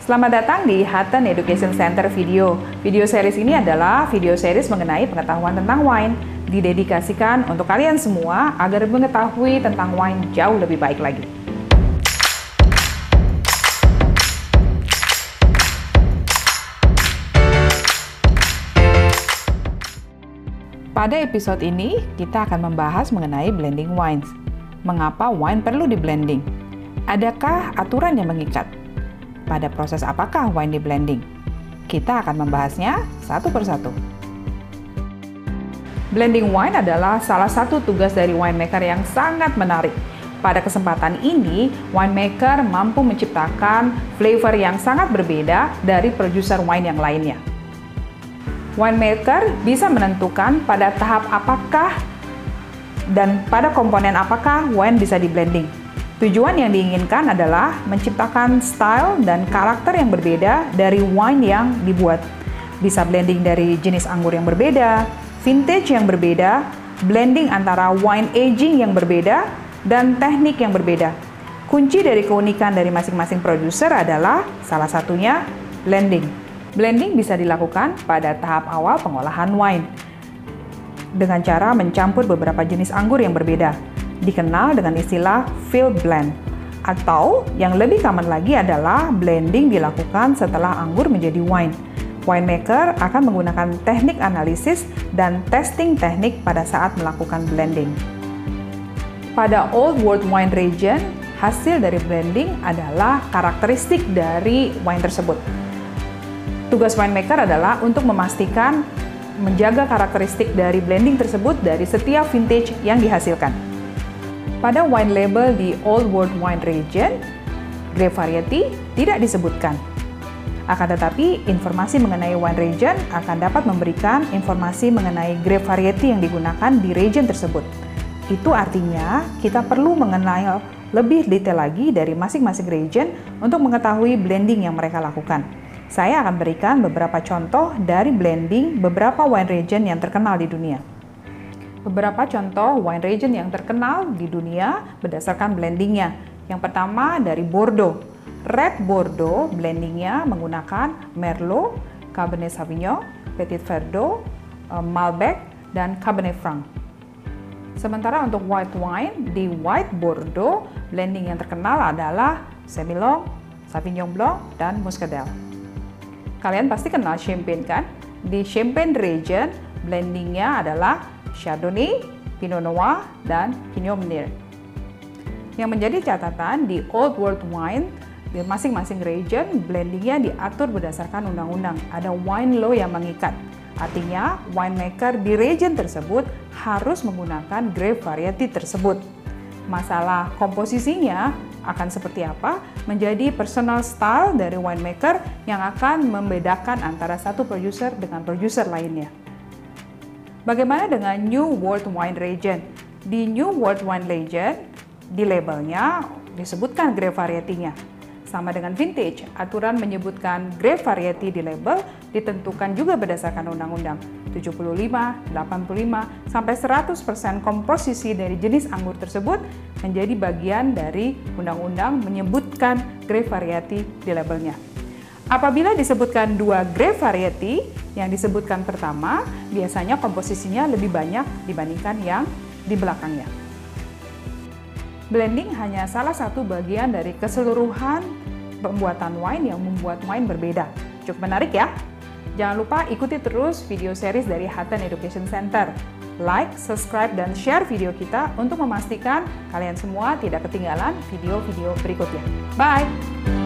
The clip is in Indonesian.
Selamat datang di Hutton Education Center Video. Video series ini adalah video series mengenai pengetahuan tentang wine. Didedikasikan untuk kalian semua agar mengetahui tentang wine jauh lebih baik lagi. Pada episode ini, kita akan membahas mengenai blending wines. Mengapa wine perlu di blending? Adakah aturan yang mengikat? Pada proses apakah wine di blending? Kita akan membahasnya satu persatu. Blending wine adalah salah satu tugas dari winemaker yang sangat menarik. Pada kesempatan ini, winemaker mampu menciptakan flavor yang sangat berbeda dari produser wine yang lainnya winemaker bisa menentukan pada tahap apakah dan pada komponen apakah wine bisa di blending. Tujuan yang diinginkan adalah menciptakan style dan karakter yang berbeda dari wine yang dibuat. Bisa blending dari jenis anggur yang berbeda, vintage yang berbeda, blending antara wine aging yang berbeda, dan teknik yang berbeda. Kunci dari keunikan dari masing-masing produser adalah salah satunya blending. Blending bisa dilakukan pada tahap awal pengolahan wine dengan cara mencampur beberapa jenis anggur yang berbeda, dikenal dengan istilah field blend. Atau yang lebih common lagi adalah blending dilakukan setelah anggur menjadi wine. Winemaker akan menggunakan teknik analisis dan testing teknik pada saat melakukan blending. Pada Old World Wine Region, hasil dari blending adalah karakteristik dari wine tersebut. Tugas winemaker adalah untuk memastikan menjaga karakteristik dari blending tersebut dari setiap vintage yang dihasilkan. Pada wine label di Old World Wine Region, grape variety tidak disebutkan. Akan tetapi, informasi mengenai wine region akan dapat memberikan informasi mengenai grape variety yang digunakan di region tersebut. Itu artinya kita perlu mengenal lebih detail lagi dari masing-masing region untuk mengetahui blending yang mereka lakukan. Saya akan berikan beberapa contoh dari blending beberapa wine region yang terkenal di dunia. Beberapa contoh wine region yang terkenal di dunia berdasarkan blendingnya. Yang pertama dari Bordeaux. Red Bordeaux blendingnya menggunakan Merlot, Cabernet Sauvignon, Petit Verdot, eh, Malbec, dan Cabernet Franc. Sementara untuk white wine, di White Bordeaux, blending yang terkenal adalah Semillon, Sauvignon Blanc, dan Muscadel. Kalian pasti kenal Champagne kan? Di Champagne region, blendingnya adalah Chardonnay, Pinot Noir, dan Pinot Meunier. Yang menjadi catatan di Old World Wine, di masing-masing region, blendingnya diatur berdasarkan undang-undang. Ada wine law yang mengikat. Artinya, winemaker di region tersebut harus menggunakan grape variety tersebut. Masalah komposisinya akan seperti apa menjadi personal style dari winemaker yang akan membedakan antara satu producer dengan producer lainnya. Bagaimana dengan New World Wine Region? Di New World Wine Region, di labelnya disebutkan grape variety-nya. Sama dengan vintage, aturan menyebutkan grape variety di label ditentukan juga berdasarkan undang-undang 75, 85, sampai 100% komposisi dari jenis anggur tersebut menjadi bagian dari undang-undang menyebutkan grape variety di labelnya. Apabila disebutkan dua grape variety, yang disebutkan pertama biasanya komposisinya lebih banyak dibandingkan yang di belakangnya. Blending hanya salah satu bagian dari keseluruhan pembuatan wine yang membuat wine berbeda. Cukup menarik ya? Jangan lupa ikuti terus video series dari Hutton Education Center. Like, subscribe, dan share video kita untuk memastikan kalian semua tidak ketinggalan video-video berikutnya. Bye!